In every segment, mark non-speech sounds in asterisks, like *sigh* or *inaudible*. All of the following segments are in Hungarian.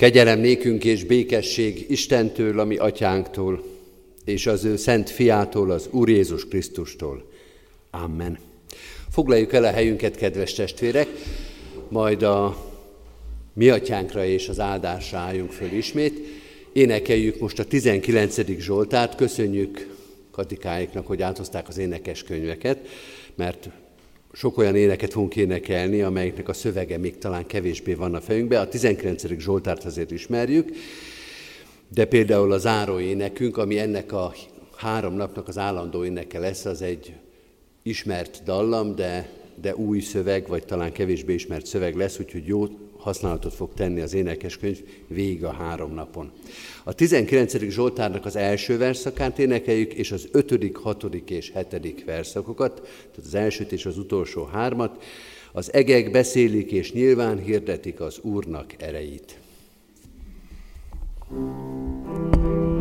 Kegyelem nékünk és békesség Istentől, ami atyánktól, és az ő szent fiától, az Úr Jézus Krisztustól. Amen. Foglaljuk el a helyünket, kedves testvérek, majd a mi atyánkra és az áldásra álljunk föl ismét. Énekeljük most a 19. Zsoltárt, köszönjük Katikáiknak, hogy áthozták az énekes könyveket, mert sok olyan éneket fogunk énekelni, amelyeknek a szövege még talán kevésbé van a fejünkbe. A 19. Zsoltárt azért ismerjük, de például az záró énekünk, ami ennek a három napnak az állandó éneke lesz, az egy ismert dallam, de, de új szöveg, vagy talán kevésbé ismert szöveg lesz, úgyhogy jó használatot fog tenni az énekeskönyv végig a három napon. A 19. Zsoltárnak az első verszakát énekeljük, és az 5., 6. és 7. verszakokat, tehát az elsőt és az utolsó hármat. Az egek beszélik és nyilván hirdetik az Úrnak erejét. thank you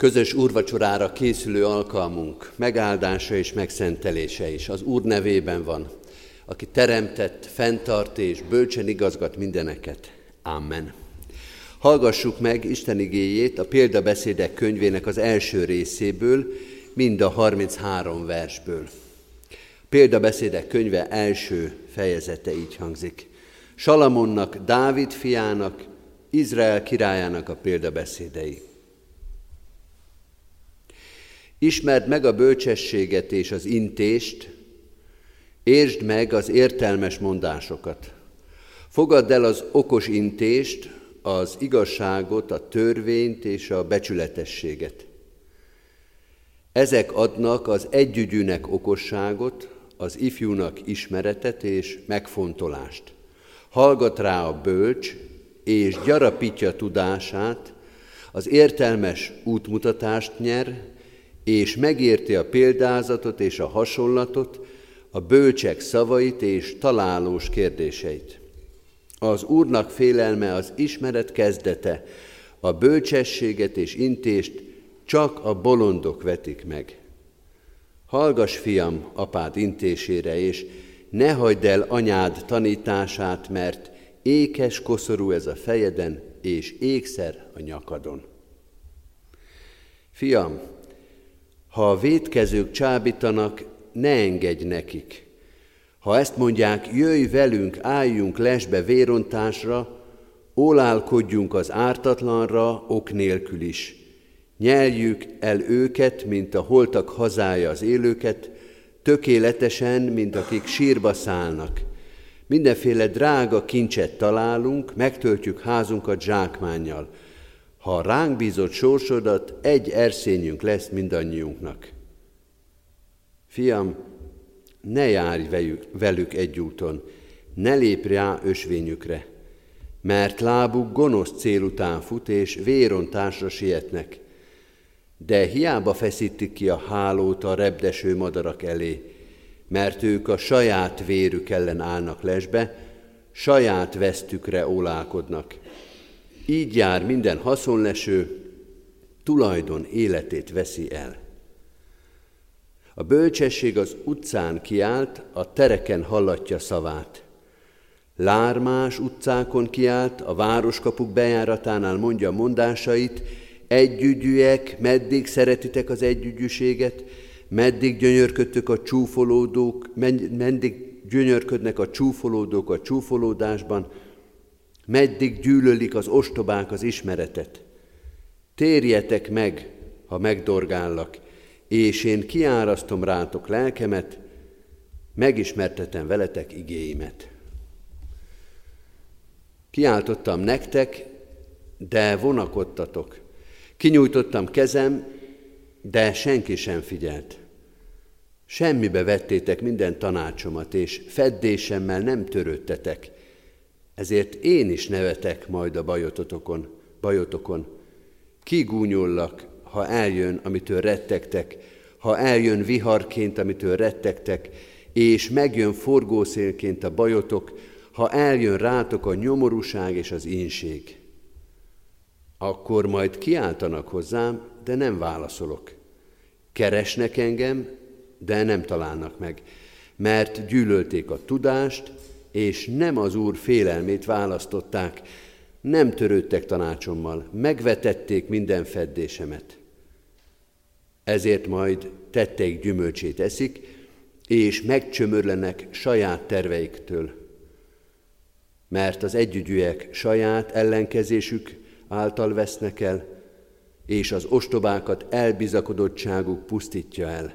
Közös úrvacsorára készülő alkalmunk megáldása és megszentelése is az Úr nevében van, aki teremtett, fenntart és bölcsen igazgat mindeneket. Amen. Hallgassuk meg Isten igéjét a példabeszédek könyvének az első részéből, mind a 33 versből. Példabeszédek könyve első fejezete így hangzik. Salamonnak, Dávid fiának, Izrael királyának a példabeszédei. Ismerd meg a bölcsességet és az intést, értsd meg az értelmes mondásokat. Fogadd el az okos intést, az igazságot, a törvényt és a becsületességet. Ezek adnak az együgyűnek okosságot, az ifjúnak ismeretet és megfontolást. Hallgat rá a bölcs, és gyarapítja tudását, az értelmes útmutatást nyer, és megérti a példázatot és a hasonlatot, a bölcsek szavait és találós kérdéseit. Az Úrnak félelme az ismeret kezdete, a bölcsességet és intést csak a bolondok vetik meg. Hallgass, fiam, apád intésére, és ne hagyd el anyád tanítását, mert ékes koszorú ez a fejeden, és ékszer a nyakadon. Fiam, ha a védkezők csábítanak, ne engedj nekik. Ha ezt mondják, jöjj velünk, álljunk lesbe vérontásra, ólálkodjunk az ártatlanra ok nélkül is. Nyeljük el őket, mint a holtak hazája az élőket, tökéletesen, mint akik sírba szállnak. Mindenféle drága kincset találunk, megtöltjük házunkat zsákmánnyal. Ha ránk bízott sorsodat, egy erszényünk lesz mindannyiunknak. Fiam, ne járj velük egy úton, ne lépj rá ösvényükre, mert lábuk gonosz cél után fut, és vérontásra sietnek. De hiába feszítik ki a hálót a repdeső madarak elé, mert ők a saját vérük ellen állnak lesbe, saját vesztükre ólálkodnak. Így jár minden haszonleső, tulajdon életét veszi el. A bölcsesség az utcán kiált, a tereken hallatja szavát. Lármás utcákon kiált, a városkapuk bejáratánál mondja mondásait, együgyűek, meddig szeretitek az együgyűséget, meddig gyönyörködtök a csúfolódók, meddig gyönyörködnek a csúfolódók a csúfolódásban, meddig gyűlölik az ostobák az ismeretet. Térjetek meg, ha megdorgállak, és én kiárasztom rátok lelkemet, megismertetem veletek igéimet. Kiáltottam nektek, de vonakodtatok. Kinyújtottam kezem, de senki sem figyelt. Semmibe vettétek minden tanácsomat, és feddésemmel nem törődtetek. Ezért én is nevetek majd a bajotokon, bajotokon. Kigúnyollak, ha eljön, amitől rettegtek, ha eljön viharként, amitől rettegtek, és megjön forgószélként a bajotok, ha eljön rátok a nyomorúság és az ínség. Akkor majd kiáltanak hozzám, de nem válaszolok. Keresnek engem, de nem találnak meg, mert gyűlölték a tudást, és nem az Úr félelmét választották, nem törődtek tanácsommal, megvetették minden feddésemet. Ezért majd tetteik gyümölcsét eszik, és megcsömörlenek saját terveiktől. mert az együgyűek saját ellenkezésük által vesznek el, és az ostobákat elbizakodottságuk pusztítja el.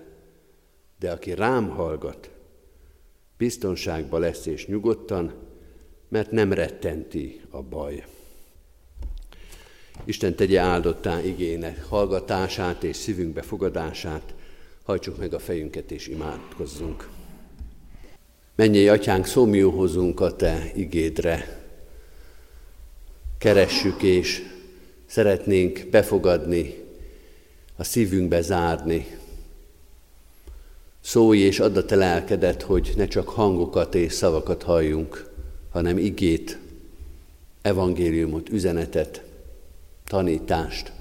De aki rám hallgat, biztonságba lesz és nyugodtan, mert nem rettenti a baj. Isten tegye áldottá igének hallgatását és szívünkbe fogadását, hajtsuk meg a fejünket és imádkozzunk. Menjél, atyánk, szomjóhozunk a te igédre. Keressük és szeretnénk befogadni, a szívünkbe zárni. Szólj és add a te lelkedet, hogy ne csak hangokat és szavakat halljunk, hanem igét, evangéliumot, üzenetet, tanítást.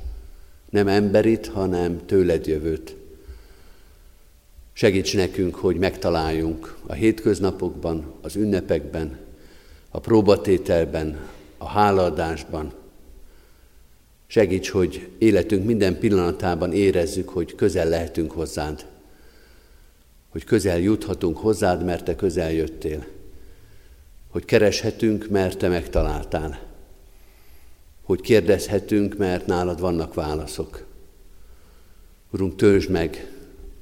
Nem emberit, hanem tőled jövőt. Segíts nekünk, hogy megtaláljunk a hétköznapokban, az ünnepekben, a próbatételben, a hálaadásban. Segíts, hogy életünk minden pillanatában érezzük, hogy közel lehetünk hozzád, hogy közel juthatunk hozzád, mert te közel jöttél, hogy kereshetünk, mert te megtaláltál, hogy kérdezhetünk, mert nálad vannak válaszok. Urunk, töltsd meg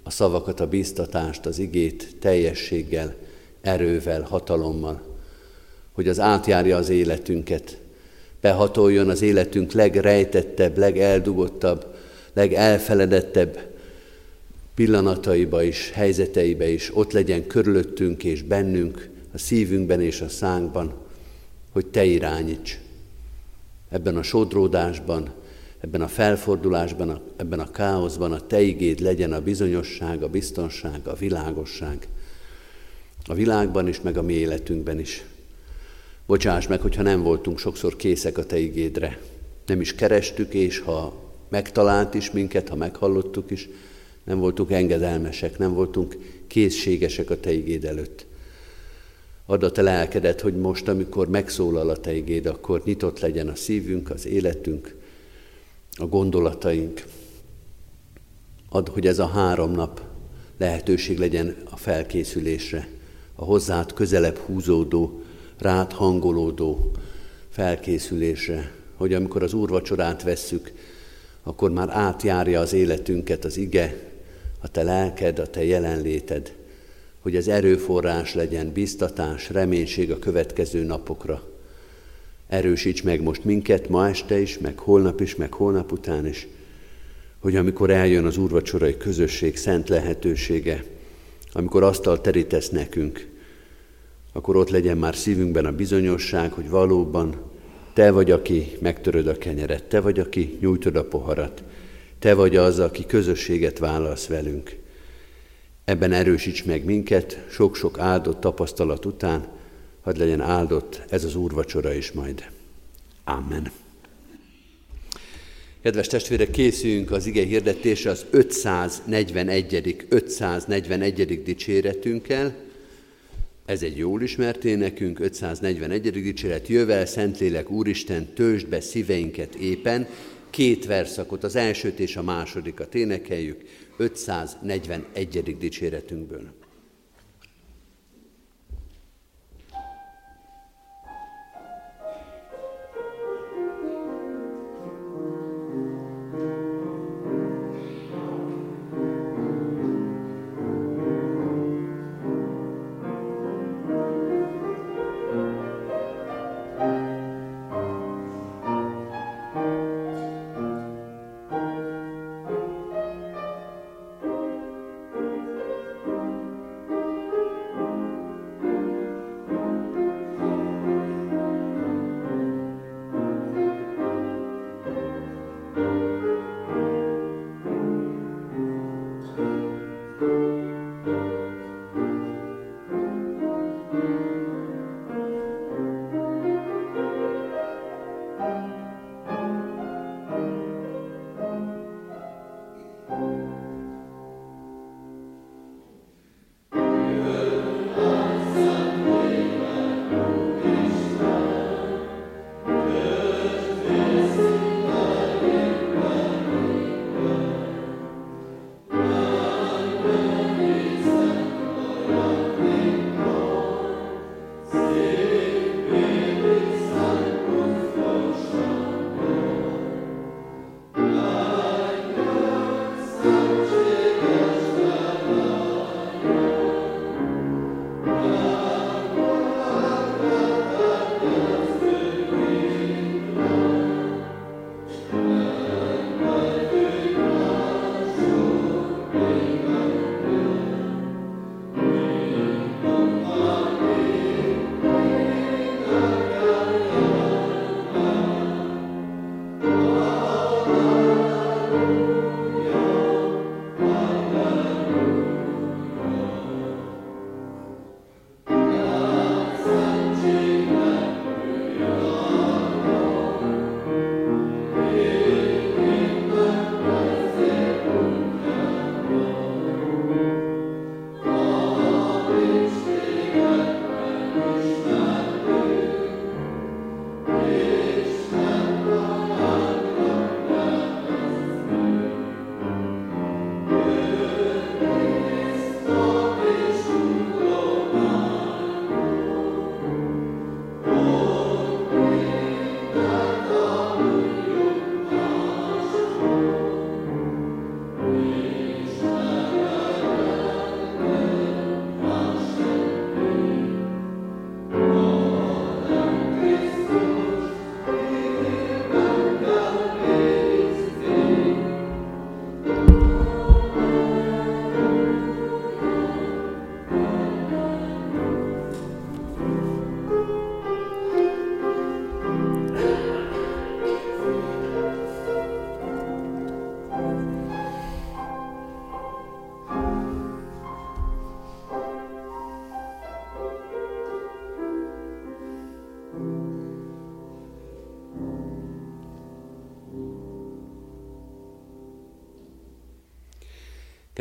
a szavakat, a bíztatást, az igét teljességgel, erővel, hatalommal, hogy az átjárja az életünket, behatoljon az életünk legrejtettebb, legeldugottabb, legelfeledettebb pillanataiba is, helyzeteibe is, ott legyen körülöttünk és bennünk, a szívünkben és a szánkban, hogy Te irányíts. Ebben a sodródásban, ebben a felfordulásban, ebben a káoszban a Te igéd legyen a bizonyosság, a biztonság, a világosság. A világban is, meg a mi életünkben is. Bocsáss meg, hogyha nem voltunk sokszor készek a Te igédre. Nem is kerestük, és ha megtalált is minket, ha meghallottuk is, nem voltunk engedelmesek, nem voltunk készségesek a Te igéd előtt. Add a Te lelkedet, hogy most, amikor megszólal a Te igéd, akkor nyitott legyen a szívünk, az életünk, a gondolataink. Add, hogy ez a három nap lehetőség legyen a felkészülésre, a hozzád közelebb húzódó, rád hangolódó felkészülésre, hogy amikor az úrvacsorát vesszük, akkor már átjárja az életünket az ige, a te lelked, a te jelenléted, hogy ez erőforrás legyen, biztatás, reménység a következő napokra. Erősíts meg most minket ma este is, meg holnap is, meg holnap után is, hogy amikor eljön az úrvacsorai közösség szent lehetősége, amikor asztal terítesz nekünk, akkor ott legyen már szívünkben a bizonyosság, hogy valóban te vagy, aki megtöröd a kenyeret, te vagy, aki nyújtod a poharat, te vagy az, aki közösséget válasz velünk. Ebben erősíts meg minket, sok-sok áldott tapasztalat után, hadd legyen áldott ez az úrvacsora is majd. Amen. Kedves testvérek, készüljünk az ige hirdetésre az 541. 541. dicséretünkkel. Ez egy jól ismert énekünk, 541. dicséret, jövel, Szentlélek, Úristen, töltsd be szíveinket éppen, két verszakot, az elsőt és a másodikat énekeljük, 541. dicséretünkből.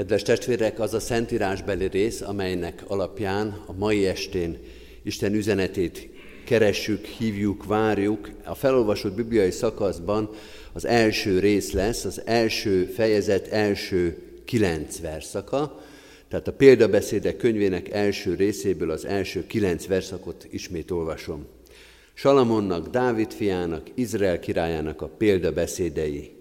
Kedves testvérek, az a szentírásbeli rész, amelynek alapján a mai estén Isten üzenetét keressük, hívjuk, várjuk. A felolvasott bibliai szakaszban az első rész lesz, az első fejezet első kilenc verszaka, tehát a példabeszédek könyvének első részéből az első kilenc verszakot ismét olvasom. Salamonnak, Dávid fiának, Izrael királyának a példabeszédei.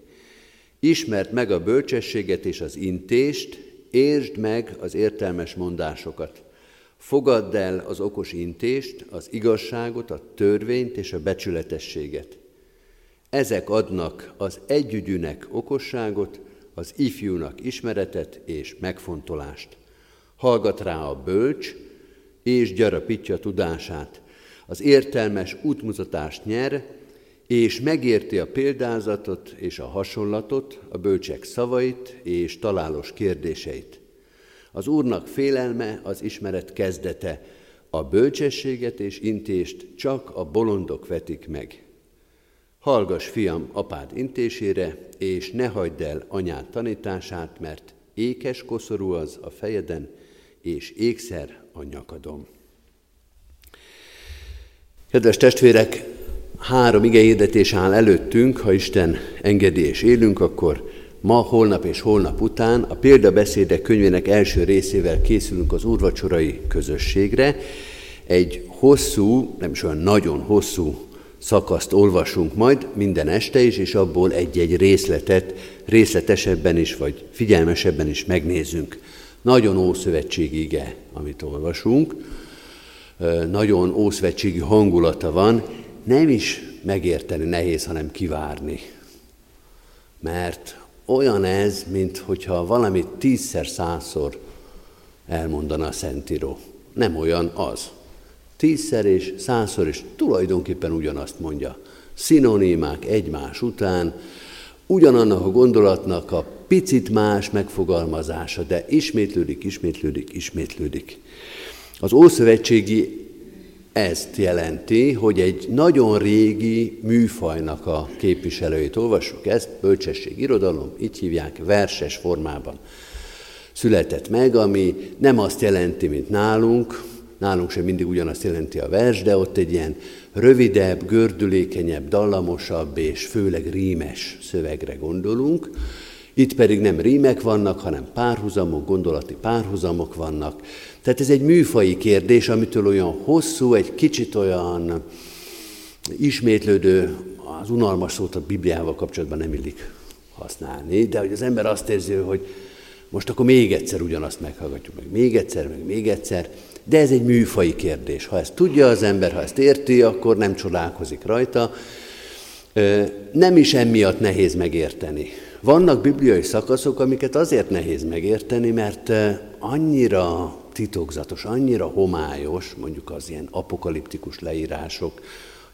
Ismert meg a bölcsességet és az intést, értsd meg az értelmes mondásokat. Fogadd el az okos intést, az igazságot, a törvényt és a becsületességet. Ezek adnak az együgyűnek okosságot, az ifjúnak ismeretet és megfontolást. Hallgat rá a bölcs, és gyarapítja tudását. Az értelmes útmutatást nyer, és megérti a példázatot és a hasonlatot, a bölcsek szavait és találós kérdéseit. Az Úrnak félelme az ismeret kezdete, a bölcsességet és intést csak a bolondok vetik meg. Hallgass, fiam, apád intésére, és ne hagyd el anyád tanítását, mert ékes koszorú az a fejeden, és ékszer a nyakadom. Kedves testvérek, három igehirdetés áll előttünk, ha Isten engedi és élünk, akkor ma, holnap és holnap után a példabeszédek könyvének első részével készülünk az úrvacsorai közösségre. Egy hosszú, nem is olyan nagyon hosszú szakaszt olvasunk majd minden este is, és abból egy-egy részletet részletesebben is, vagy figyelmesebben is megnézünk. Nagyon ószövetségi ige, amit olvasunk, nagyon ószövetségi hangulata van, nem is megérteni nehéz, hanem kivárni. Mert olyan ez, mint hogyha valamit tízszer, százszor elmondana a Szentíró. Nem olyan az. Tízszer és százszor is tulajdonképpen ugyanazt mondja. Szinonimák egymás után, ugyanannak a gondolatnak a picit más megfogalmazása, de ismétlődik, ismétlődik, ismétlődik. Az Ószövetségi ezt jelenti, hogy egy nagyon régi műfajnak a képviselőit olvassuk ezt, bölcsesség irodalom, így hívják, verses formában született meg, ami nem azt jelenti, mint nálunk, nálunk sem mindig ugyanazt jelenti a vers, de ott egy ilyen rövidebb, gördülékenyebb, dallamosabb és főleg rímes szövegre gondolunk. Itt pedig nem rímek vannak, hanem párhuzamok, gondolati párhuzamok vannak, tehát ez egy műfai kérdés, amitől olyan hosszú, egy kicsit olyan ismétlődő, az unalmas szót a Bibliával kapcsolatban nem illik használni, de hogy az ember azt érzi, hogy most akkor még egyszer ugyanazt meghallgatjuk, meg még egyszer, meg még egyszer, de ez egy műfai kérdés. Ha ezt tudja az ember, ha ezt érti, akkor nem csodálkozik rajta. Nem is emiatt nehéz megérteni. Vannak bibliai szakaszok, amiket azért nehéz megérteni, mert annyira titokzatos, annyira homályos, mondjuk az ilyen apokaliptikus leírások,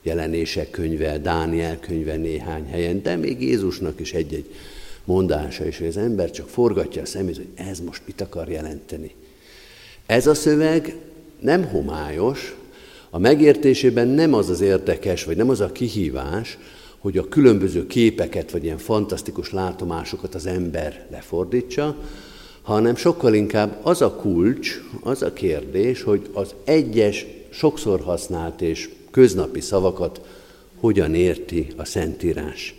jelenések könyve, Dániel könyve néhány helyen, de még Jézusnak is egy-egy mondása, és hogy az ember csak forgatja a szemét, hogy ez most mit akar jelenteni. Ez a szöveg nem homályos, a megértésében nem az az érdekes, vagy nem az a kihívás, hogy a különböző képeket, vagy ilyen fantasztikus látomásokat az ember lefordítsa, hanem sokkal inkább az a kulcs, az a kérdés, hogy az egyes, sokszor használt és köznapi szavakat hogyan érti a Szentírás.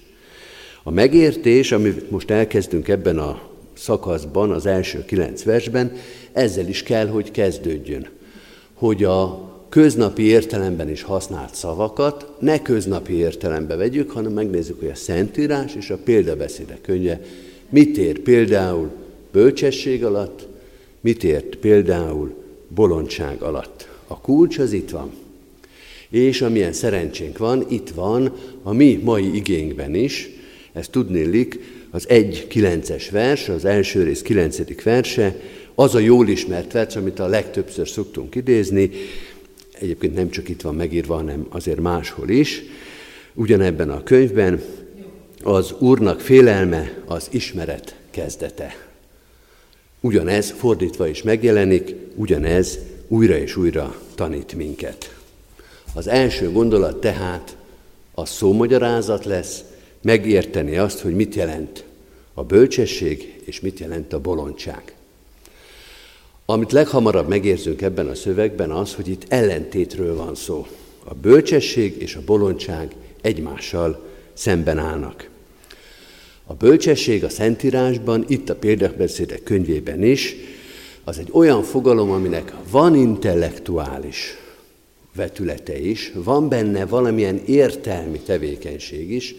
A megértés, amit most elkezdünk ebben a szakaszban, az első kilenc versben, ezzel is kell, hogy kezdődjön. Hogy a köznapi értelemben is használt szavakat ne köznapi értelembe vegyük, hanem megnézzük, hogy a Szentírás és a példabeszéde könyve mit ér például bölcsesség alatt, mit ért például bolondság alatt. A kulcs az itt van. És amilyen szerencsénk van, itt van a mi mai igénkben is, ezt tudnélik, az 1.9-es vers, az első rész 9. verse, az a jól ismert vers, amit a legtöbbször szoktunk idézni, egyébként nem csak itt van megírva, hanem azért máshol is, ugyanebben a könyvben, az Úrnak félelme az ismeret kezdete. Ugyanez fordítva is megjelenik, ugyanez újra és újra tanít minket. Az első gondolat tehát a szómagyarázat lesz, megérteni azt, hogy mit jelent a bölcsesség, és mit jelent a bolondság. Amit leghamarabb megérzünk ebben a szövegben az, hogy itt ellentétről van szó. A bölcsesség és a bolondság egymással szemben állnak. A bölcsesség a Szentírásban, itt a példakbeszédek könyvében is, az egy olyan fogalom, aminek van intellektuális vetülete is, van benne valamilyen értelmi tevékenység is,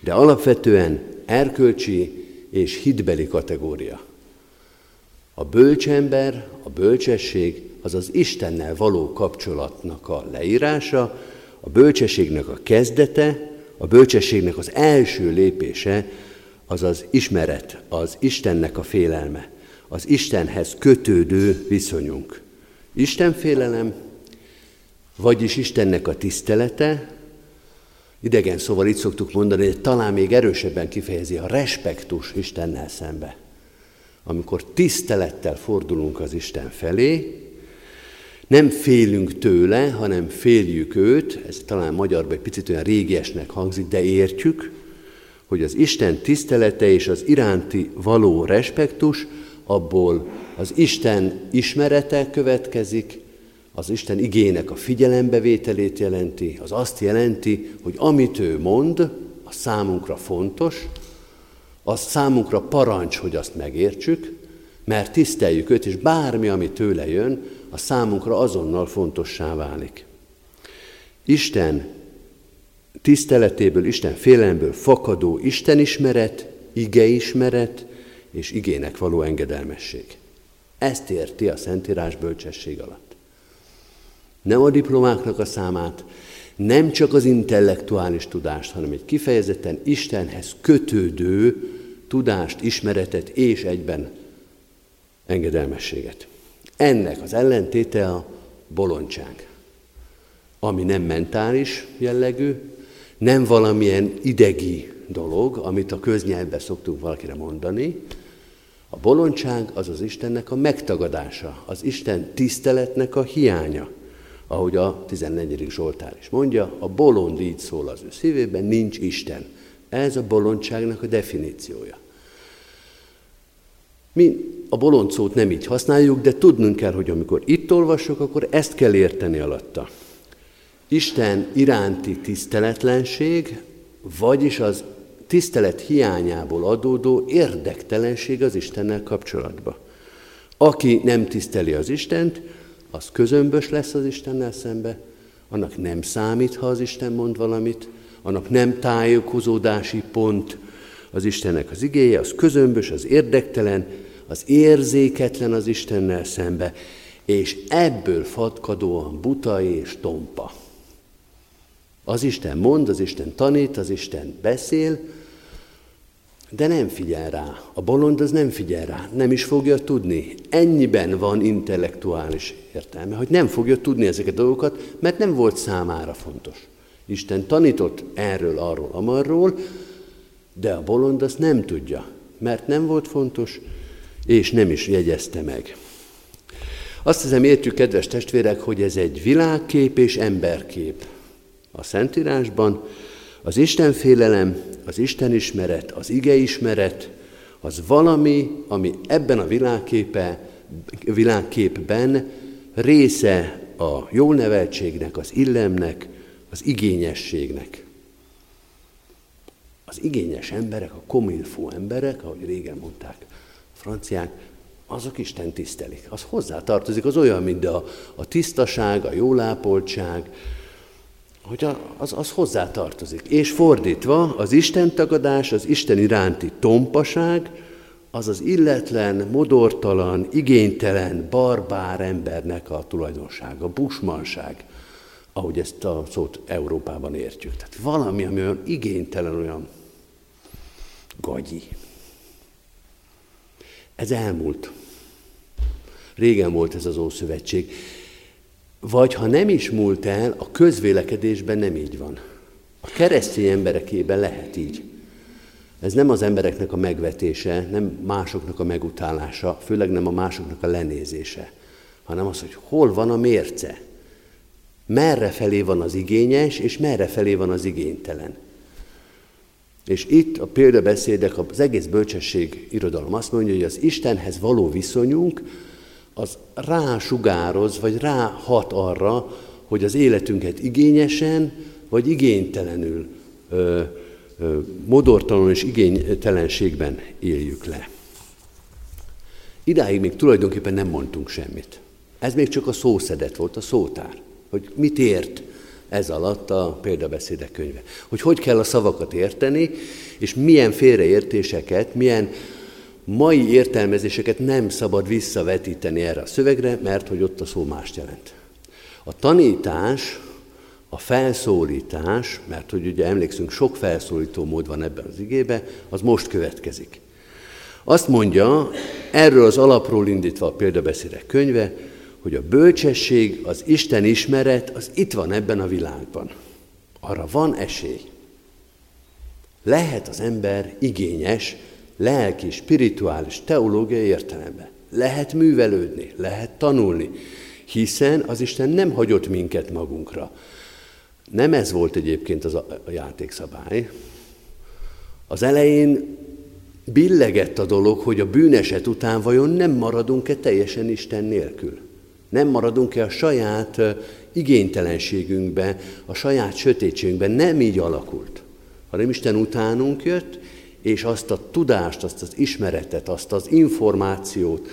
de alapvetően erkölcsi és hitbeli kategória. A bölcsember, a bölcsesség az az Istennel való kapcsolatnak a leírása, a bölcsességnek a kezdete, a bölcsességnek az első lépése az az ismeret, az Istennek a félelme, az Istenhez kötődő viszonyunk. Isten félelem, vagyis Istennek a tisztelete, idegen szóval itt szoktuk mondani, hogy talán még erősebben kifejezi a respektus Istennel szembe. Amikor tisztelettel fordulunk az Isten felé, nem félünk tőle, hanem féljük őt, ez talán magyarban egy picit olyan régiesnek hangzik, de értjük, hogy az Isten tisztelete és az iránti való respektus, abból az Isten ismerete következik, az Isten igének a figyelembevételét jelenti, az azt jelenti, hogy amit ő mond, a számunkra fontos, az számunkra parancs, hogy azt megértsük, mert tiszteljük őt, és bármi, ami tőle jön, a számunkra azonnal fontossá válik. Isten tiszteletéből, Isten félelemből fakadó Istenismeret, igeismeret és igének való engedelmesség. Ezt érti a Szentírás bölcsesség alatt. Nem a diplomáknak a számát, nem csak az intellektuális tudást, hanem egy kifejezetten Istenhez kötődő tudást, ismeretet és egyben engedelmességet. Ennek az ellentéte a bolondság, ami nem mentális jellegű, nem valamilyen idegi dolog, amit a köznyelvben szoktunk valakire mondani. A bolondság az az Istennek a megtagadása, az Isten tiszteletnek a hiánya. Ahogy a 14. Zsoltár is mondja, a bolond így szól az ő szívében, nincs Isten. Ez a bolondságnak a definíciója. Mi a bolond szót nem így használjuk, de tudnunk kell, hogy amikor itt olvasok, akkor ezt kell érteni alatta. Isten iránti tiszteletlenség, vagyis az tisztelet hiányából adódó érdektelenség az Istennel kapcsolatba. Aki nem tiszteli az Istent, az közömbös lesz az Istennel szembe, annak nem számít, ha az Isten mond valamit, annak nem tájékozódási pont az Istennek az igéje, az közömbös, az érdektelen, az érzéketlen az Istennel szembe, és ebből fatkadóan buta és tompa. Az Isten mond, az Isten tanít, az Isten beszél, de nem figyel rá. A bolond az nem figyel rá, nem is fogja tudni. Ennyiben van intellektuális értelme, hogy nem fogja tudni ezeket a dolgokat, mert nem volt számára fontos. Isten tanított erről, arról, amarról, de a bolond azt nem tudja, mert nem volt fontos, és nem is jegyezte meg. Azt hiszem értjük, kedves testvérek, hogy ez egy világkép és emberkép. A Szentírásban az Isten félelem, az Isten ismeret, az ige ismeret, az valami, ami ebben a világképe, világképben része a jó neveltségnek, az illemnek, az igényességnek. Az igényes emberek, a komilfó emberek, ahogy régen mondták franciák, azok Isten tisztelik. Az hozzá tartozik, az olyan, mint a, a tisztaság, a jólápoltság, hogy a, az, az hozzá tartozik. És fordítva, az Isten tagadás, az Isten iránti tompaság, az az illetlen, modortalan, igénytelen, barbár embernek a tulajdonsága, busmanság, ahogy ezt a szót Európában értjük. Tehát valami, ami olyan igénytelen, olyan gagyi. Ez elmúlt. Régen volt ez az Ószövetség. Vagy ha nem is múlt el, a közvélekedésben nem így van. A keresztény emberekében lehet így. Ez nem az embereknek a megvetése, nem másoknak a megutálása, főleg nem a másoknak a lenézése, hanem az, hogy hol van a mérce. Merre felé van az igényes, és merre felé van az igénytelen. És itt a példabeszédek, az egész bölcsesség irodalom azt mondja, hogy az Istenhez való viszonyunk az rásugároz, vagy ráhat arra, hogy az életünket igényesen, vagy igénytelenül, ö, ö, modortalanul és igénytelenségben éljük le. Idáig még tulajdonképpen nem mondtunk semmit. Ez még csak a szószedet volt, a szótár, hogy mit ért ez alatt a példabeszédek könyve. Hogy hogy kell a szavakat érteni, és milyen félreértéseket, milyen mai értelmezéseket nem szabad visszavetíteni erre a szövegre, mert hogy ott a szó mást jelent. A tanítás, a felszólítás, mert hogy ugye emlékszünk, sok felszólító mód van ebben az igébe, az most következik. Azt mondja, erről az alapról indítva a példabeszédek könyve, hogy a bölcsesség, az Isten ismeret, az itt van ebben a világban. Arra van esély. Lehet az ember igényes, lelki, spirituális, teológiai értelemben. Lehet művelődni, lehet tanulni, hiszen az Isten nem hagyott minket magunkra. Nem ez volt egyébként az a játékszabály. Az elején billegett a dolog, hogy a bűneset után vajon nem maradunk-e teljesen Isten nélkül. Nem maradunk-e a saját igénytelenségünkbe, a saját sötétségünkben. Nem így alakult, hanem Isten utánunk jött, és azt a tudást, azt az ismeretet, azt az információt,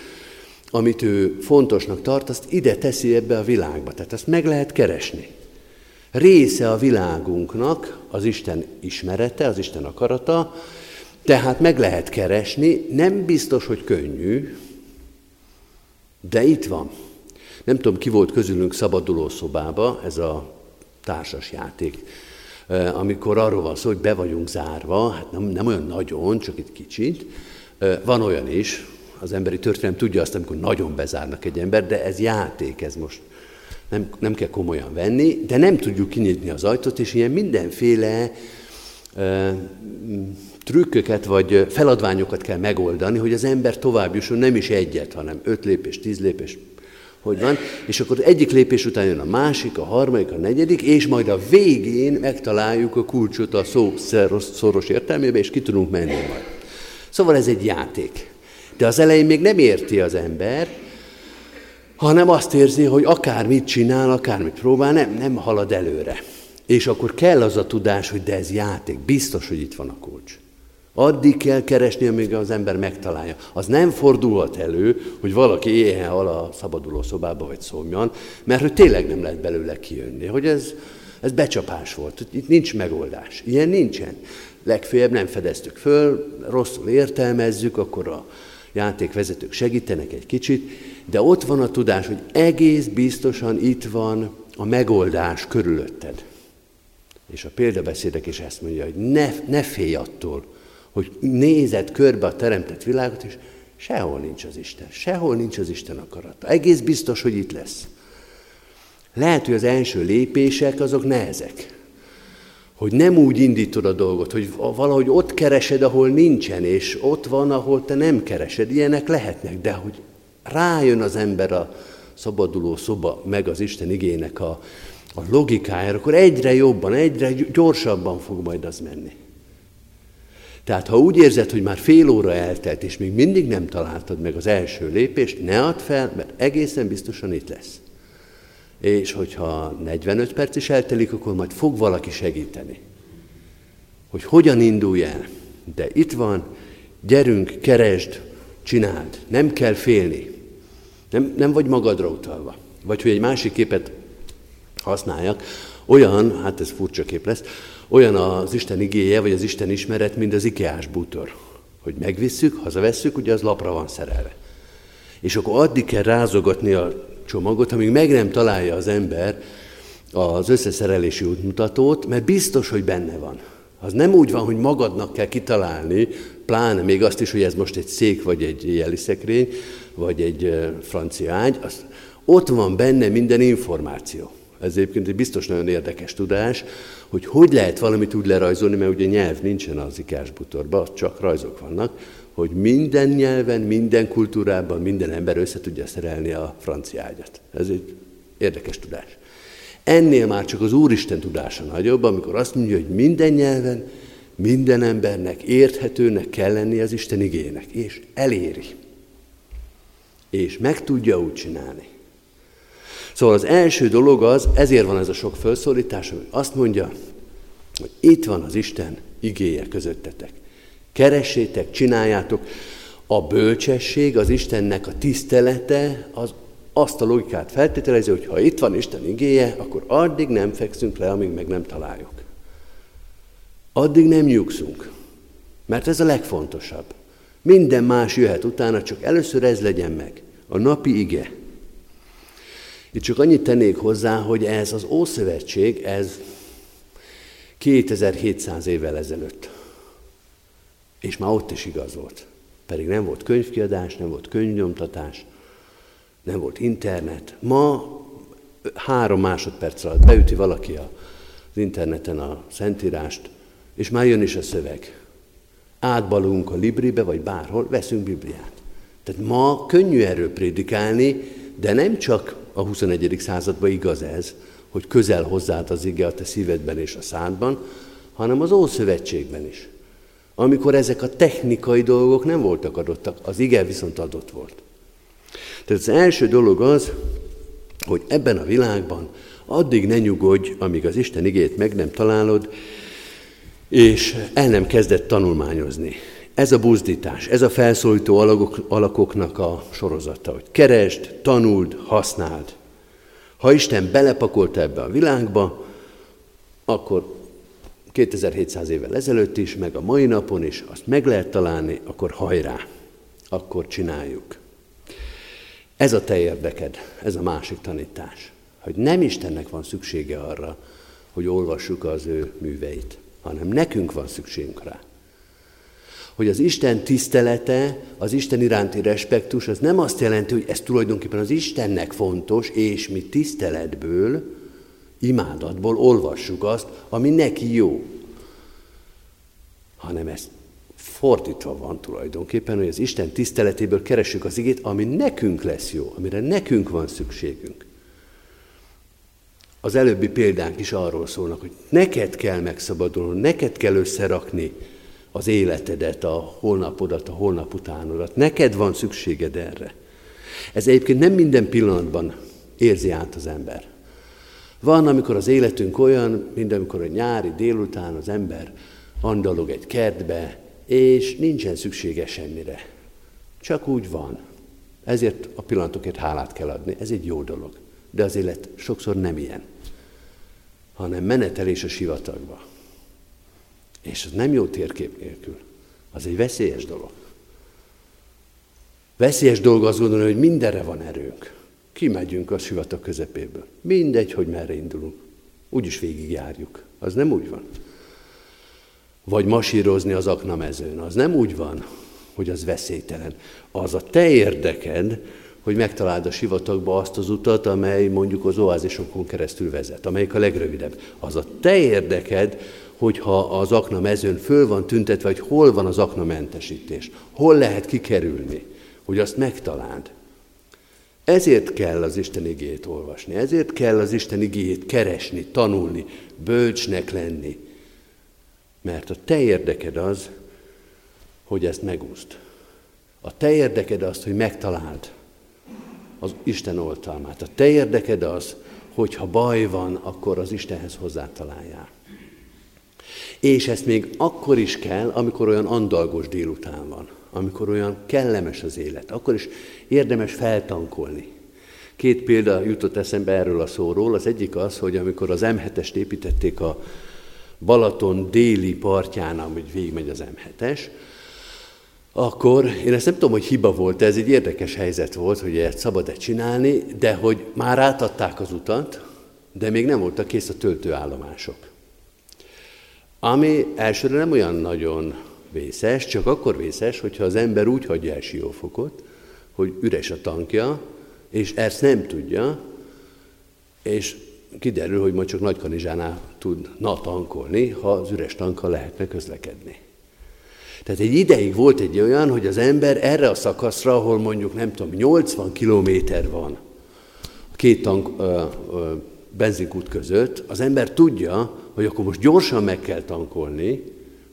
amit ő fontosnak tart, azt ide teszi ebbe a világba. Tehát ezt meg lehet keresni. Része a világunknak az Isten ismerete, az Isten akarata, tehát meg lehet keresni, nem biztos, hogy könnyű, de itt van. Nem tudom, ki volt közülünk szabaduló szobába, ez a társas játék, amikor arról van szó, hogy be vagyunk zárva, hát nem, nem olyan nagyon, csak itt kicsit. Van olyan is, az emberi történelem tudja azt, amikor nagyon bezárnak egy ember, de ez játék, ez most nem, nem kell komolyan venni, de nem tudjuk kinyitni az ajtót, és ilyen mindenféle trükköket vagy feladványokat kell megoldani, hogy az ember tovább jusson, nem is egyet, hanem öt lépés, tíz lépés, hogy van, és akkor egyik lépés után jön a másik, a harmadik, a negyedik, és majd a végén megtaláljuk a kulcsot a szó szoros értelmébe, és ki tudunk menni majd. Szóval ez egy játék. De az elején még nem érti az ember, hanem azt érzi, hogy akármit csinál, akármit próbál, nem, nem halad előre. És akkor kell az a tudás, hogy de ez játék, biztos, hogy itt van a kulcs. Addig kell keresni, amíg az ember megtalálja. Az nem fordulhat elő, hogy valaki éhen hal a szabaduló szobába vagy szomjan, mert hogy tényleg nem lehet belőle kijönni. Hogy ez, ez becsapás volt, itt nincs megoldás. Ilyen nincsen. Legfőjebb nem fedeztük föl, rosszul értelmezzük, akkor a játékvezetők segítenek egy kicsit, de ott van a tudás, hogy egész biztosan itt van a megoldás körülötted. És a példabeszédek is ezt mondja, hogy ne, ne félj attól, hogy nézed körbe a teremtett világot, és sehol nincs az Isten, sehol nincs az Isten akarata. Egész biztos, hogy itt lesz. Lehet, hogy az első lépések azok nehezek. Hogy nem úgy indítod a dolgot, hogy valahogy ott keresed, ahol nincsen, és ott van, ahol te nem keresed. Ilyenek lehetnek, de hogy rájön az ember a szabaduló szoba, meg az Isten igének a, a logikájára, akkor egyre jobban, egyre gyorsabban fog majd az menni. Tehát ha úgy érzed, hogy már fél óra eltelt, és még mindig nem találtad meg az első lépést, ne add fel, mert egészen biztosan itt lesz. És hogyha 45 perc is eltelik, akkor majd fog valaki segíteni. Hogy hogyan indulj el. De itt van, gyerünk, keresd, csináld. Nem kell félni. Nem, nem vagy magadra utalva. Vagy hogy egy másik képet használjak, olyan, hát ez furcsa kép lesz, olyan az Isten igéje, vagy az Isten ismeret, mint az ikeás bútor. Hogy megvisszük, hazavesszük, ugye az lapra van szerelve. És akkor addig kell rázogatni a csomagot, amíg meg nem találja az ember az összeszerelési útmutatót, mert biztos, hogy benne van. Az nem úgy van, hogy magadnak kell kitalálni, pláne még azt is, hogy ez most egy szék, vagy egy jeliszekrény, vagy egy francia ágy, az, ott van benne minden információ. Ez egyébként egy biztos nagyon érdekes tudás, hogy hogy lehet valamit úgy lerajzolni, mert ugye nyelv nincsen az ikásbutorban, csak rajzok vannak, hogy minden nyelven, minden kultúrában minden ember össze tudja szerelni a francia ágyat. Ez egy érdekes tudás. Ennél már csak az Úristen tudása nagyobb, amikor azt mondja, hogy minden nyelven, minden embernek érthetőnek kell lenni az Isten igének, és eléri. És meg tudja úgy csinálni. Szóval az első dolog az, ezért van ez a sok felszólítás, hogy azt mondja, hogy itt van az Isten igéje közöttetek. Keressétek, csináljátok. A bölcsesség, az Istennek a tisztelete, az azt a logikát feltételezi, hogy ha itt van Isten igéje, akkor addig nem fekszünk le, amíg meg nem találjuk. Addig nem nyugszunk, mert ez a legfontosabb. Minden más jöhet utána, csak először ez legyen meg, a napi ige. Itt csak annyit tennék hozzá, hogy ez az Ószövetség, ez 2700 évvel ezelőtt. És már ott is igaz volt. Pedig nem volt könyvkiadás, nem volt könyvnyomtatás, nem volt internet. Ma három másodperc alatt beüti valaki az interneten a szentírást, és már jön is a szöveg. Átbalunk a Libribe, vagy bárhol, veszünk Bibliát. Tehát ma könnyű erről prédikálni, de nem csak a 21. században igaz ez, hogy közel hozzád az ige a te szívedben és a szádban, hanem az Ószövetségben is. Amikor ezek a technikai dolgok nem voltak adottak, az ige viszont adott volt. Tehát az első dolog az, hogy ebben a világban addig ne nyugodj, amíg az Isten igét meg nem találod, és el nem kezdett tanulmányozni. Ez a buzdítás, ez a felszólító alakok, alakoknak a sorozata, hogy keresd, tanuld, használd. Ha Isten belepakolta ebbe a világba, akkor 2700 évvel ezelőtt is, meg a mai napon is azt meg lehet találni, akkor hajrá, akkor csináljuk. Ez a te érdeked, ez a másik tanítás, hogy nem Istennek van szüksége arra, hogy olvassuk az ő műveit, hanem nekünk van szükségünk rá. Hogy az Isten tisztelete, az Isten iránti respektus, az nem azt jelenti, hogy ez tulajdonképpen az Istennek fontos, és mi tiszteletből, imádatból olvassuk azt, ami neki jó. Hanem ezt fordítva van tulajdonképpen, hogy az Isten tiszteletéből keresünk az igét, ami nekünk lesz jó, amire nekünk van szükségünk. Az előbbi példánk is arról szólnak, hogy neked kell megszabadulni, neked kell összerakni az életedet, a holnapodat, a holnap utánodat. Neked van szükséged erre. Ez egyébként nem minden pillanatban érzi át az ember. Van, amikor az életünk olyan, mint amikor a nyári délután az ember andalog egy kertbe, és nincsen szüksége semmire. Csak úgy van. Ezért a pillanatokért hálát kell adni. Ez egy jó dolog. De az élet sokszor nem ilyen, hanem menetelés a sivatagba. És az nem jó térkép nélkül. Az egy veszélyes dolog. Veszélyes dolog azt gondolni, hogy mindenre van erőnk. Kimegyünk a sivatag közepéből. Mindegy, hogy merre indulunk. Úgyis végigjárjuk. Az nem úgy van vagy masírozni az aknamezőn. Az nem úgy van, hogy az veszélytelen. Az a te érdeked, hogy megtaláld a sivatagba azt az utat, amely mondjuk az oázisokon keresztül vezet, amelyik a legrövidebb. Az a te érdeked, hogyha az akna mezőn föl van tüntetve, hogy hol van az aknamentesítés, hol lehet kikerülni, hogy azt megtaláld. Ezért kell az Isten igét olvasni, ezért kell az Isten igét keresni, tanulni, bölcsnek lenni, mert a te érdeked az, hogy ezt megúszd. A te érdeked az, hogy megtaláld az Isten oltalmát. A te érdeked az, hogy ha baj van, akkor az Istenhez hozzátaláljál. És ezt még akkor is kell, amikor olyan andalgos délután van, amikor olyan kellemes az élet, akkor is érdemes feltankolni. Két példa jutott eszembe erről a szóról. Az egyik az, hogy amikor az M7-est építették a Balaton déli partján, amit végigmegy az M7-es, akkor én ezt nem tudom, hogy hiba volt, ez egy érdekes helyzet volt, hogy ezt szabad-e csinálni, de hogy már átadták az utat, de még nem voltak kész a töltőállomások. Ami elsőre nem olyan nagyon vészes, csak akkor vészes, hogyha az ember úgy hagyja el Siófokot, hogy üres a tankja, és ezt nem tudja, és kiderül, hogy majd csak Nagykanizsánál tudna tankolni, ha az üres tankkal lehetne közlekedni. Tehát egy ideig volt egy olyan, hogy az ember erre a szakaszra, ahol mondjuk nem tudom, 80 kilométer van a két tank, ö, ö, benzinkút között, az ember tudja, hogy akkor most gyorsan meg kell tankolni,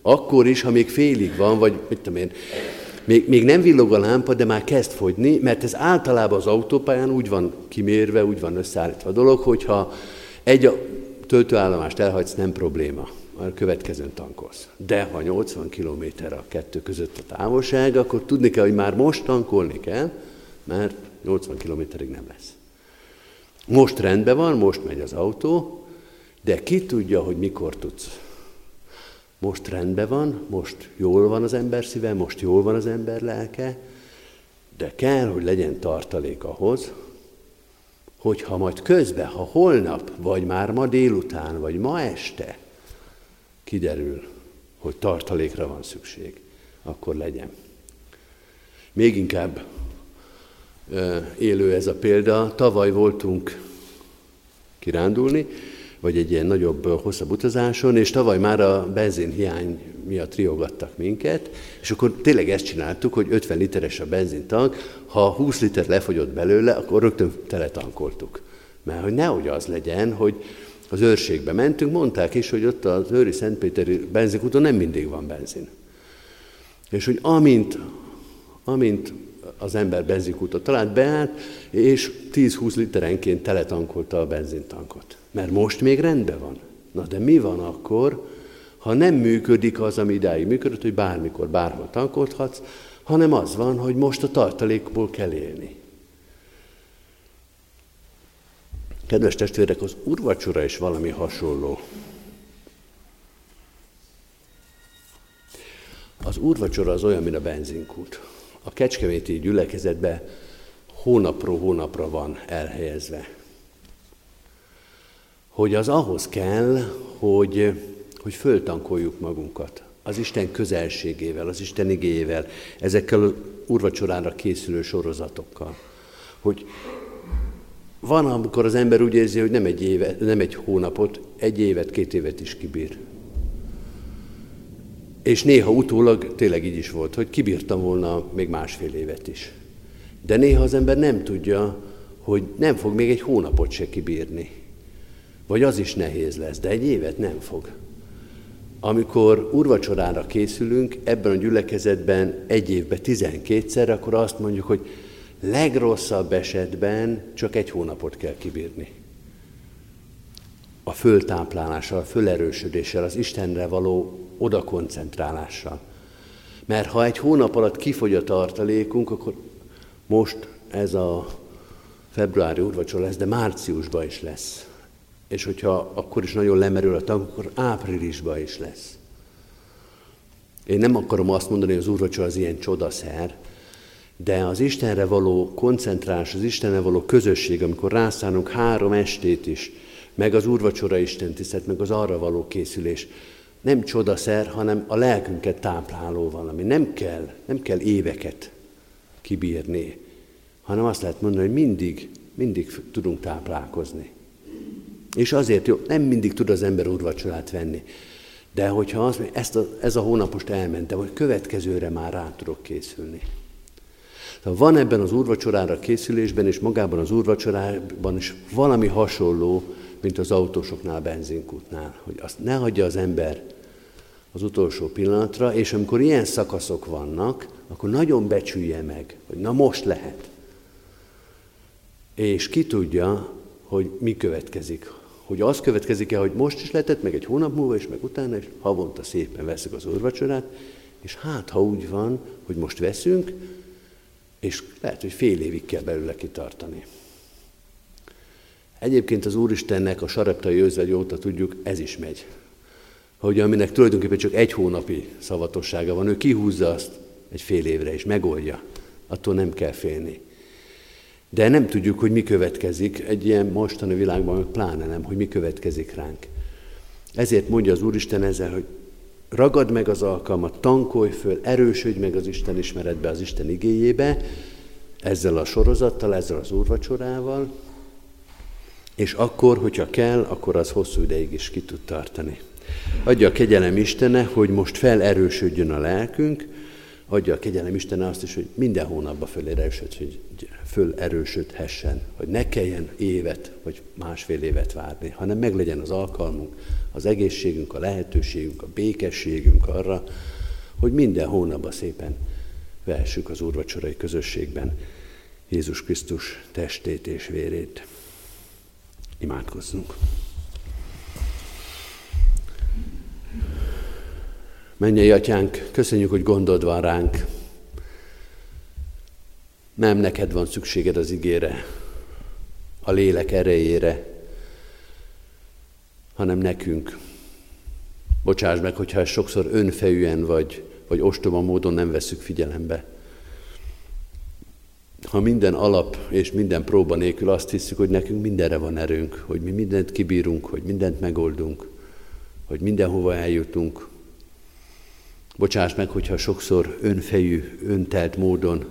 Akkor is, ha még félig van, vagy mit tudom én, még, még nem villog a lámpa, de már kezd fogyni, mert ez általában az autópályán úgy van kimérve, úgy van összeállítva a dolog, hogyha egy töltőállomást elhagysz, nem probléma, a következőn tankolsz. De ha 80 km a kettő között a távolság, akkor tudni kell, hogy már most tankolni kell, mert 80 kilométerig nem lesz. Most rendben van, most megy az autó, de ki tudja, hogy mikor tudsz. Most rendben van, most jól van az ember szíve, most jól van az ember lelke, de kell, hogy legyen tartalék ahhoz, hogy ha majd közben, ha holnap, vagy már ma délután, vagy ma este kiderül, hogy tartalékra van szükség, akkor legyen. Még inkább élő ez a példa. Tavaly voltunk kirándulni, vagy egy ilyen nagyobb, hosszabb utazáson, és tavaly már a benzinhiány miatt riogattak minket, és akkor tényleg ezt csináltuk, hogy 50 literes a benzintank, ha 20 liter lefogyott belőle, akkor rögtön teletankoltuk. Mert hogy nehogy az legyen, hogy az őrségbe mentünk, mondták is, hogy ott az őri Szentpéteri benzinkúton nem mindig van benzin. És hogy amint, amint az ember benzinkútot talált, beállt, és 10-20 literenként teletankolta a benzintankot. Mert most még rendben van. Na de mi van akkor, ha nem működik az, ami idáig működött, hogy bármikor, bárhol tankolhatsz, hanem az van, hogy most a tartalékból kell élni. Kedves testvérek, az urvacsora is valami hasonló. Az úrvacsora az olyan, mint a benzinkút. A kecskeméti gyülekezetbe hónapról hónapra van elhelyezve. Hogy az ahhoz kell, hogy, hogy föltankoljuk magunkat az Isten közelségével, az Isten igéjével, ezekkel az urvacsorára készülő sorozatokkal. Hogy van, amikor az ember úgy érzi, hogy nem egy, éve, nem egy hónapot, egy évet, két évet is kibír. És néha utólag tényleg így is volt, hogy kibírtam volna még másfél évet is. De néha az ember nem tudja, hogy nem fog még egy hónapot se kibírni. Vagy az is nehéz lesz, de egy évet nem fog. Amikor urvacsorára készülünk, ebben a gyülekezetben egy évben tizenkétszer, akkor azt mondjuk, hogy legrosszabb esetben csak egy hónapot kell kibírni. A föltáplálással, a fölerősödéssel, az Istenre való odakoncentrálással. Mert ha egy hónap alatt kifogy a tartalékunk, akkor most ez a februári úrvacsora lesz, de márciusban is lesz. És hogyha akkor is nagyon lemerül a tank, akkor áprilisban is lesz. Én nem akarom azt mondani, hogy az úrvacsora az ilyen csodaszer, de az Istenre való koncentrás, az Istenre való közösség, amikor rászánunk három estét is, meg az úrvacsora Isten tisztelt, meg az arra való készülés, nem csodaszer, hanem a lelkünket tápláló valami. Nem kell, nem kell éveket kibírni, hanem azt lehet mondani, hogy mindig, mindig tudunk táplálkozni. És azért jó, nem mindig tud az ember úrvacsorát venni. De hogyha az, ezt a, ez a hónap most elmentem, hogy következőre már rá tudok készülni. Tehát van ebben az úrvacsorára készülésben, és magában az úrvacsorában is valami hasonló, mint az autósoknál, a benzinkútnál, hogy azt ne hagyja az ember az utolsó pillanatra, és amikor ilyen szakaszok vannak, akkor nagyon becsülje meg, hogy na most lehet. És ki tudja, hogy mi következik. Hogy az következik-e, hogy most is lehetett, meg egy hónap múlva is, meg utána is, havonta szépen veszük az úrvacsorát, és hát, ha úgy van, hogy most veszünk, és lehet, hogy fél évig kell belőle kitartani. Egyébként az Úristennek a sareptai őzvegy óta tudjuk, ez is megy. Hogy aminek tulajdonképpen csak egy hónapi szavatossága van, ő kihúzza azt egy fél évre, és megoldja. Attól nem kell félni. De nem tudjuk, hogy mi következik, egy ilyen mostani világban pláne nem, hogy mi következik ránk. Ezért mondja az Úristen ezzel, hogy ragad meg az alkalmat, tankolj föl, erősödj meg az Isten ismeretbe, az Isten igéjébe, ezzel a sorozattal, ezzel az úrvacsorával, és akkor, hogyha kell, akkor az hosszú ideig is ki tud tartani. Adja a kegyelem Istene, hogy most felerősödjön a lelkünk, adja a kegyelem Isten azt is, hogy minden hónapban fölerősöd, hogy fölerősödhessen, hogy ne kelljen évet vagy másfél évet várni, hanem meglegyen az alkalmunk, az egészségünk, a lehetőségünk, a békességünk arra, hogy minden hónapban szépen vehessük az úrvacsorai közösségben Jézus Krisztus testét és vérét. Imádkozzunk! Mennyei atyánk, köszönjük, hogy gondod van ránk. Nem neked van szükséged az igére, a lélek erejére, hanem nekünk. Bocsáss meg, hogyha sokszor önfejűen vagy, vagy ostoba módon nem veszük figyelembe. Ha minden alap és minden próba nélkül azt hiszük, hogy nekünk mindenre van erőnk, hogy mi mindent kibírunk, hogy mindent megoldunk, hogy mindenhova eljutunk, Bocsáss meg, hogyha sokszor önfejű, öntelt módon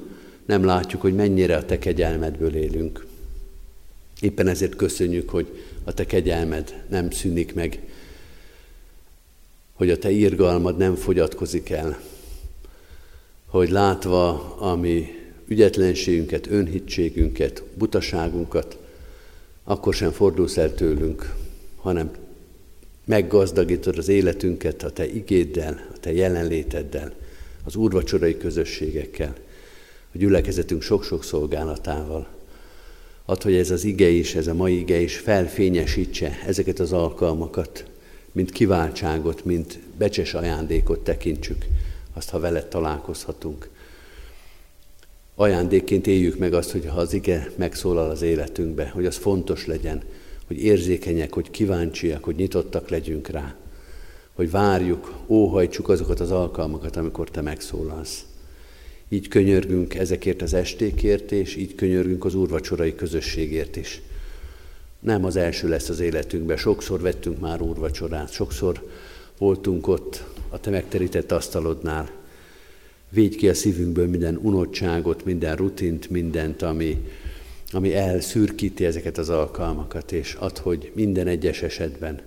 nem látjuk, hogy mennyire a Te kegyelmedből élünk. Éppen ezért köszönjük, hogy a Te kegyelmed nem szűnik meg, hogy a Te irgalmad nem fogyatkozik el, hogy látva a mi ügyetlenségünket, önhitségünket, butaságunkat, akkor sem fordulsz el tőlünk, hanem meggazdagítod az életünket a Te igéddel, a Te jelenléteddel, az úrvacsorai közösségekkel, a gyülekezetünk sok-sok szolgálatával. Add, hogy ez az ige is, ez a mai ige is felfényesítse ezeket az alkalmakat, mint kiváltságot, mint becses ajándékot tekintsük, azt, ha veled találkozhatunk. Ajándékként éljük meg azt, hogy ha az ige megszólal az életünkbe, hogy az fontos legyen, hogy érzékenyek, hogy kíváncsiak, hogy nyitottak legyünk rá, hogy várjuk, óhajtsuk azokat az alkalmakat, amikor Te megszólalsz. Így könyörgünk ezekért az estékért, és így könyörgünk az úrvacsorai közösségért is. Nem az első lesz az életünkben, sokszor vettünk már úrvacsorát, sokszor voltunk ott a Te megterített asztalodnál. Védj ki a szívünkből minden unottságot, minden rutint, mindent, ami, ami elszürkíti ezeket az alkalmakat, és ad, hogy minden egyes esetben,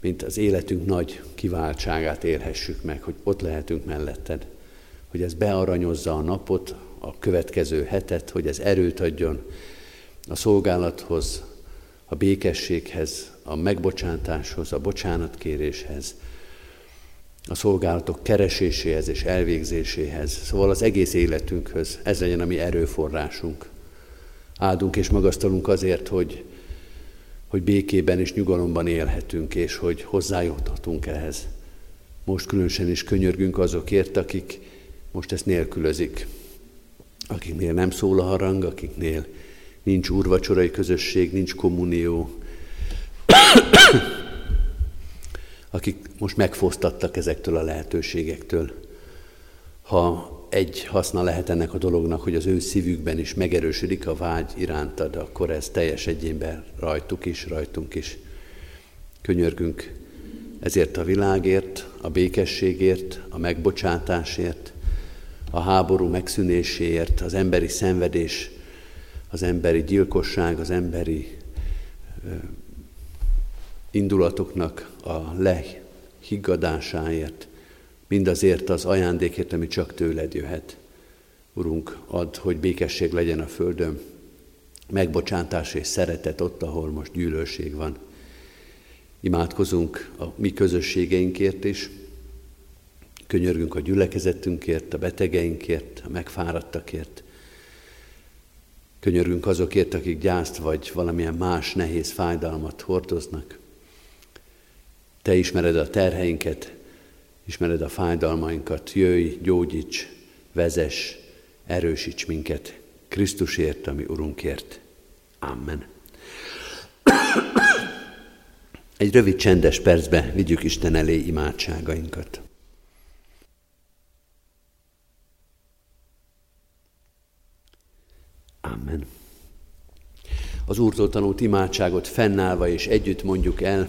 mint az életünk nagy kiváltságát élhessük meg, hogy ott lehetünk melletted, hogy ez bearanyozza a napot, a következő hetet, hogy ez erőt adjon a szolgálathoz, a békességhez, a megbocsátáshoz, a bocsánatkéréshez, a szolgálatok kereséséhez és elvégzéséhez, szóval az egész életünkhöz. Ez legyen a mi erőforrásunk áldunk és magasztalunk azért, hogy, hogy békében és nyugalomban élhetünk, és hogy hozzájuthatunk ehhez. Most különösen is könyörgünk azokért, akik most ezt nélkülözik, akiknél nem szól a harang, akiknél nincs úrvacsorai közösség, nincs kommunió, akik most megfosztattak ezektől a lehetőségektől. Ha egy haszna lehet ennek a dolognak, hogy az ő szívükben is megerősödik a vágy irántad, akkor ez teljes egyénben rajtuk is, rajtunk is. Könyörgünk ezért a világért, a békességért, a megbocsátásért, a háború megszűnéséért, az emberi szenvedés, az emberi gyilkosság, az emberi indulatoknak a lehiggadásáért, mindazért az ajándékért, ami csak tőled jöhet. Urunk, add, hogy békesség legyen a földön, megbocsátás és szeretet ott, ahol most gyűlölség van. Imádkozunk a mi közösségeinkért is, könyörgünk a gyülekezetünkért, a betegeinkért, a megfáradtakért. Könyörgünk azokért, akik gyászt vagy valamilyen más nehéz fájdalmat hordoznak. Te ismered a terheinket, ismered a fájdalmainkat, jöjj, gyógyíts, vezes, erősíts minket Krisztusért, ami Urunkért. Amen. *coughs* Egy rövid csendes percbe vigyük Isten elé imádságainkat. Amen. Az Úrtól tanult imádságot fennállva és együtt mondjuk el,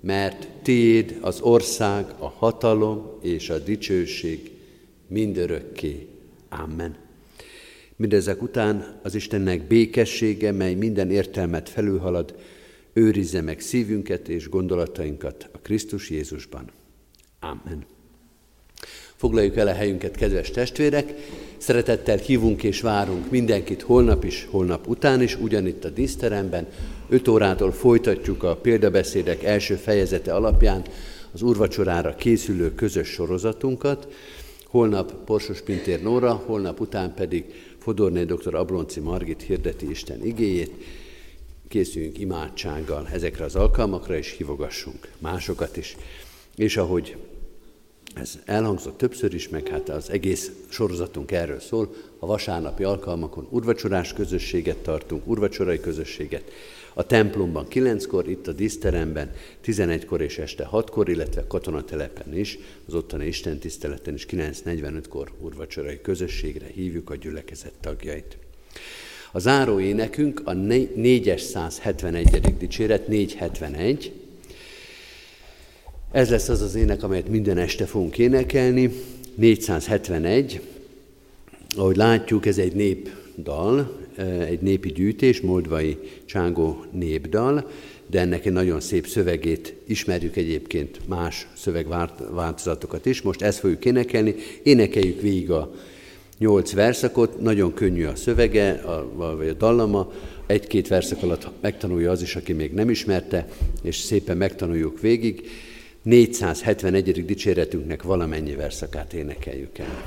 mert tiéd az ország, a hatalom és a dicsőség mindörökké. Amen. Mindezek után az Istennek békessége, mely minden értelmet felülhalad, őrizze meg szívünket és gondolatainkat a Krisztus Jézusban. Amen. Foglaljuk el a helyünket, kedves testvérek! Szeretettel hívunk és várunk mindenkit holnap is, holnap után is, ugyanitt a díszteremben. 5 órától folytatjuk a példabeszédek első fejezete alapján az úrvacsorára készülő közös sorozatunkat. Holnap Porsos Pintér Nóra, holnap után pedig Fodorné dr. Ablonci Margit hirdeti Isten igéjét. Készüljünk imádsággal ezekre az alkalmakra, és hívogassunk másokat is. És ahogy ez elhangzott többször is, meg hát az egész sorozatunk erről szól. A vasárnapi alkalmakon urvacsorás közösséget tartunk, urvacsorai közösséget. A templomban kilenckor, itt a díszteremben, 11-kor és este 6-kor, illetve katonatelepen is, az ottani Isten tiszteleten is 9.45-kor urvacsorai közösségre hívjuk a gyülekezet tagjait. A záró énekünk a 471. dicséret, 471, ez lesz az az ének, amelyet minden este fogunk énekelni. 471. Ahogy látjuk, ez egy népdal, egy népi gyűjtés, moldvai csángó népdal, de ennek egy nagyon szép szövegét ismerjük egyébként más szövegváltozatokat is. Most ezt fogjuk énekelni, énekeljük végig a nyolc verszakot, nagyon könnyű a szövege, a, vagy a dallama, egy-két verszak alatt megtanulja az is, aki még nem ismerte, és szépen megtanuljuk végig. 471. dicséretünknek valamennyi verszakát énekeljük el.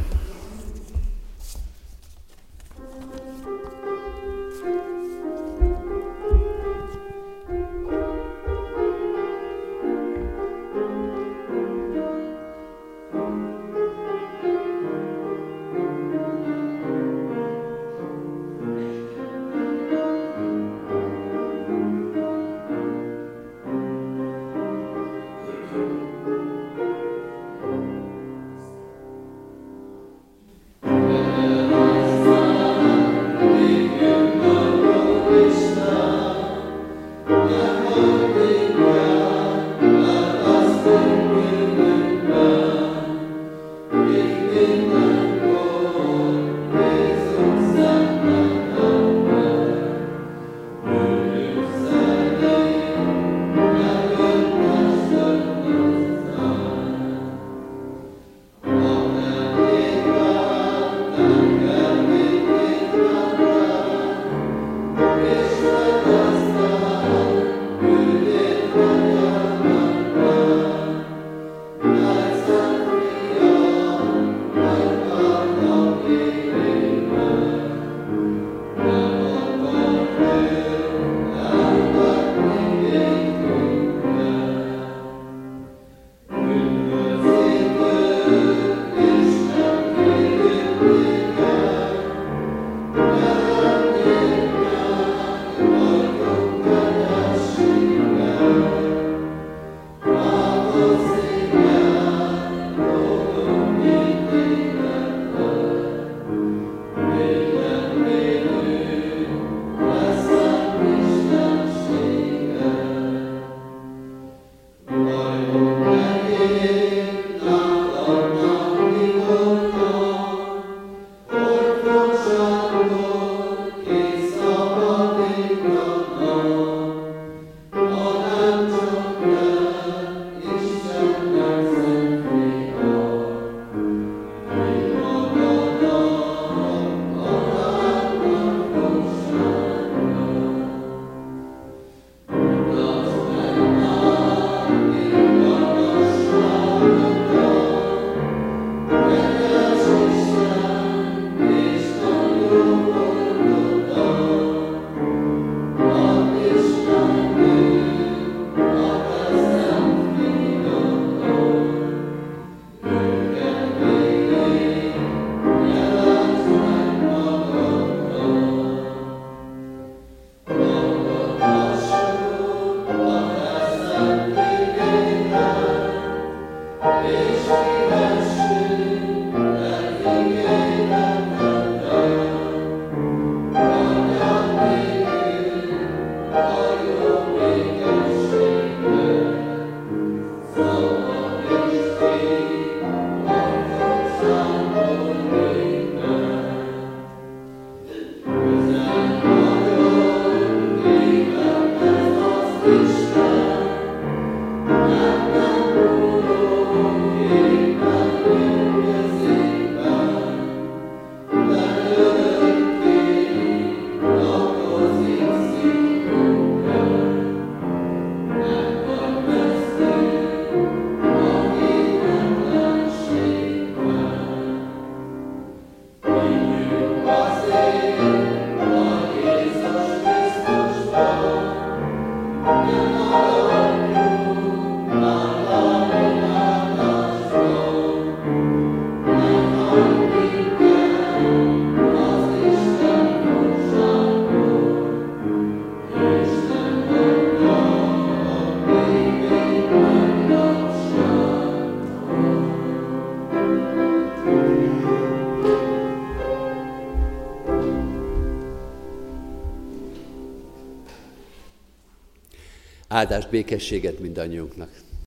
Áldást, békességet mindannyiunknak!